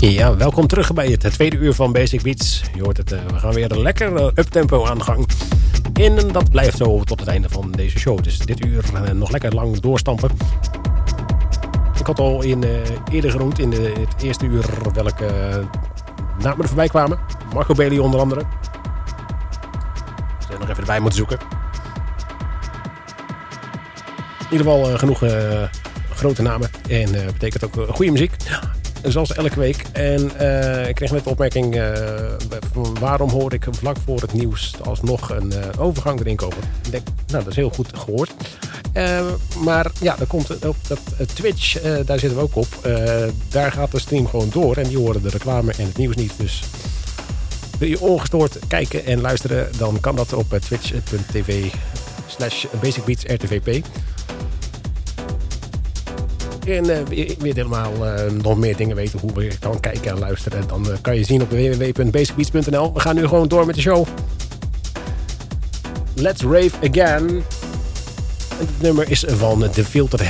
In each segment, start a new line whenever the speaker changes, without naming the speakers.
Ja, welkom terug bij het tweede uur van Basic Beats. Je hoort het, uh, we gaan weer lekker uh, uptempo aan de gang. En dat blijft zo tot het einde van deze show. Dus dit uur uh, nog lekker lang doorstampen. Ik had al in, eerder genoemd in het eerste uur welke namen er voorbij kwamen. Marco Bailey onder andere. Zullen nog even erbij moeten zoeken. In ieder geval genoeg grote namen. En betekent ook goede muziek zoals elke week. En uh, ik kreeg net de opmerking, uh, waarom hoor ik vlak voor het nieuws alsnog een uh, overgang erin komen? Ik denk, nou dat is heel goed gehoord. maar ja, er komt op dat Twitch, daar zitten we ook op. daar gaat de stream gewoon door en die horen de reclame en het nieuws niet. Dus wil je ongestoord kijken en luisteren, dan kan dat op twitch.tv slash basicbeatsrtvp. En uh, wil je helemaal uh, nog meer dingen weten hoe je kan kijken en luisteren... dan uh, kan je zien op www.basicbeats.nl. We gaan nu gewoon door met de show. Let's Rave Again. Het nummer is van The Filter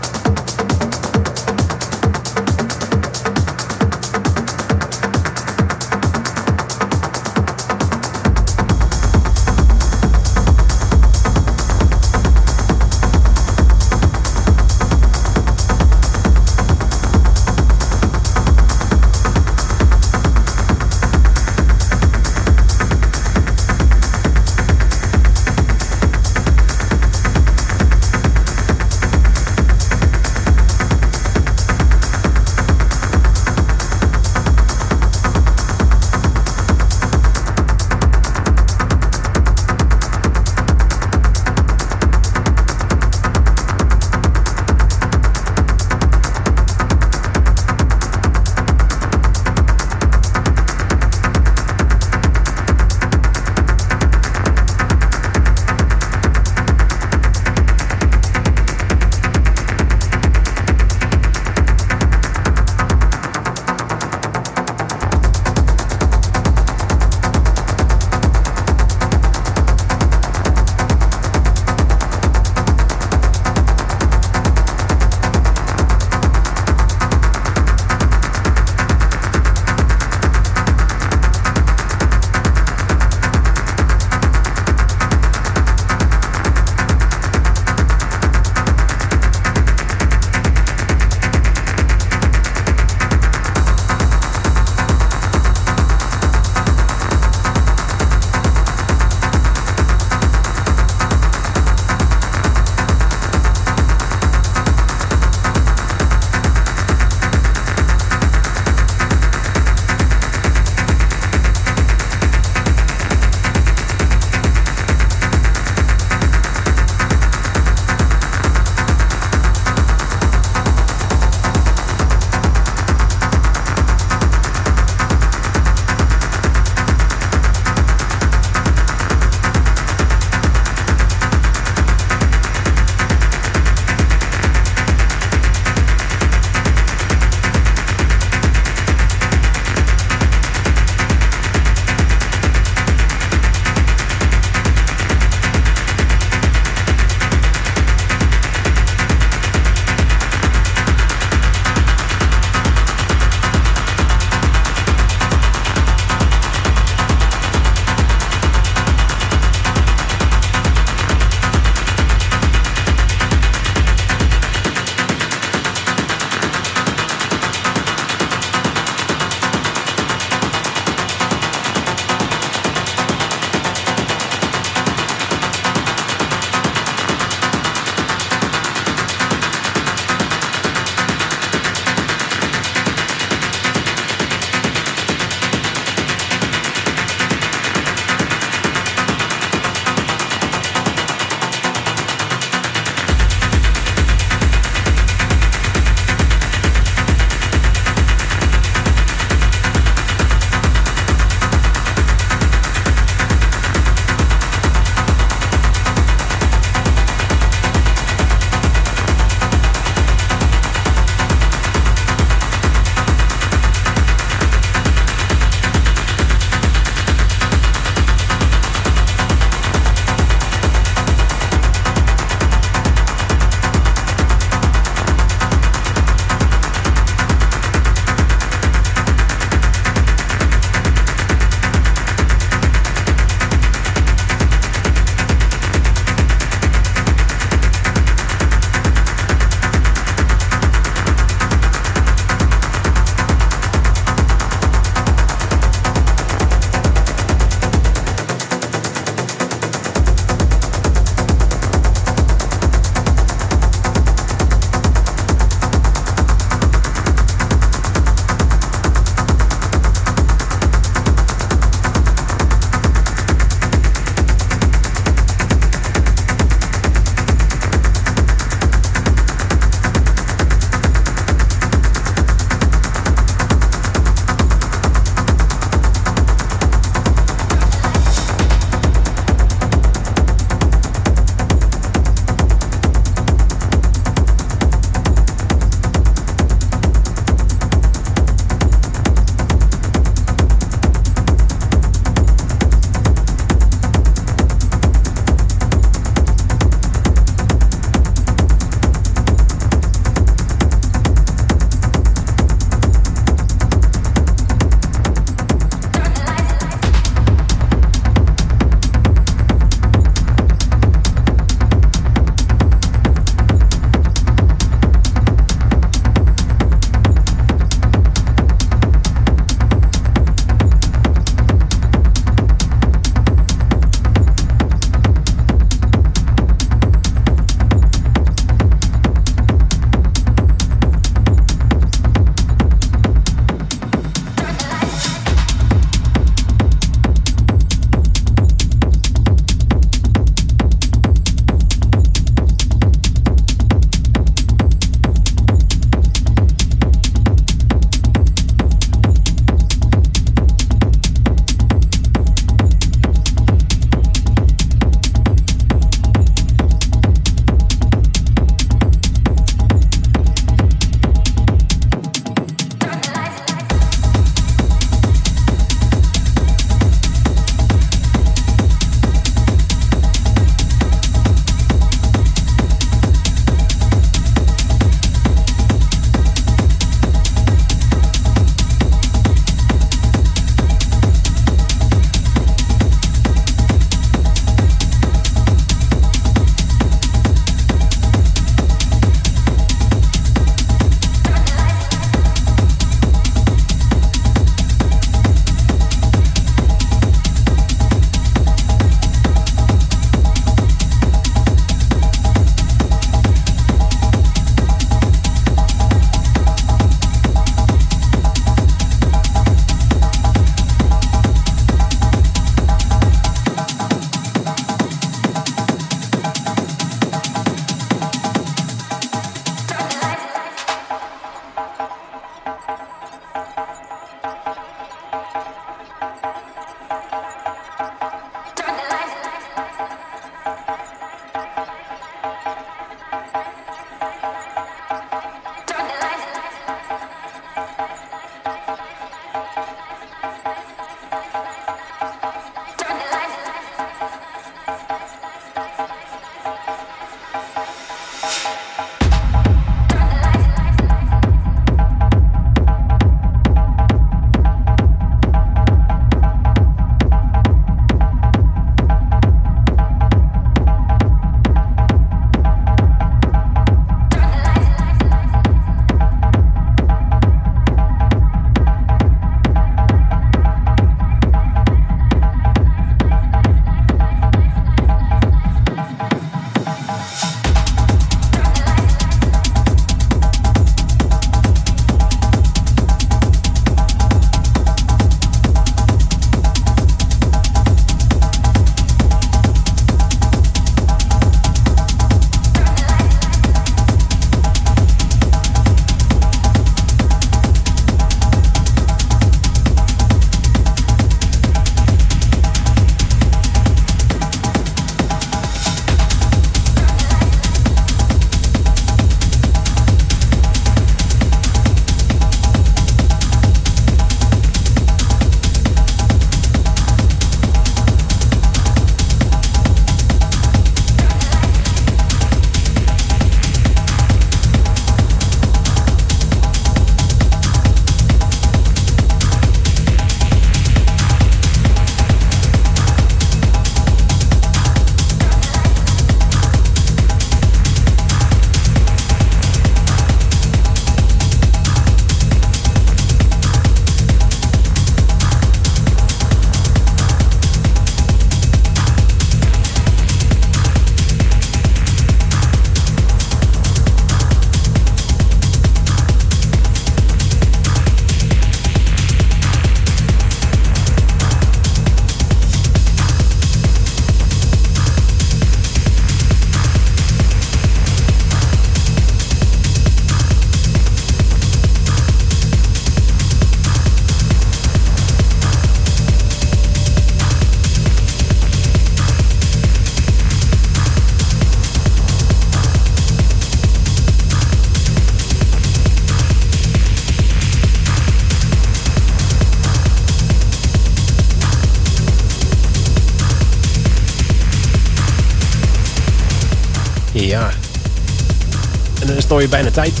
alweer bijna tijd.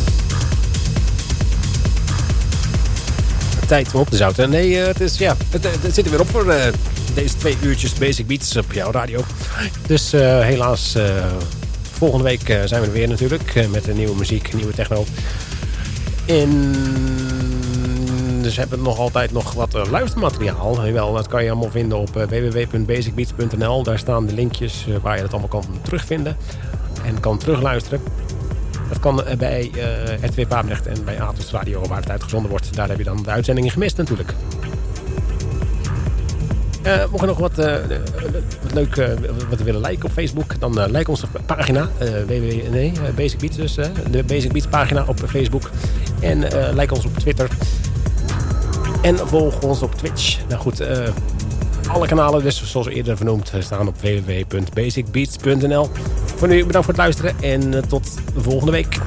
Tijd om op te zouten. Nee, het, is, ja, het, het zit er weer op voor deze twee uurtjes Basic Beats op jouw radio. Dus helaas, volgende week zijn we er weer natuurlijk. met nieuwe muziek, nieuwe techno. En dus hebben nog altijd nog wat luistermateriaal. Jawel, dat kan je allemaal vinden op www.basicbeats.nl. Daar staan de linkjes waar je het allemaal kan terugvinden. En kan terugluisteren. Kan bij uh, RTW Papendrecht en bij Atos Radio waar het uitgezonden wordt. Daar heb je dan de uitzendingen gemist natuurlijk. Uh, mocht je nog wat, uh, wat leuk wat willen liken op Facebook, dan like onze pagina. www, nee, Basic Beats dus. de Basic Beats pagina op Facebook. En like ons op Twitter. En volg ons op Twitch. Nou goed, alle kanalen dus zoals eerder vernoemd staan op www.basicbeats.nl. Voor nu bedankt voor het luisteren en tot de volgende week.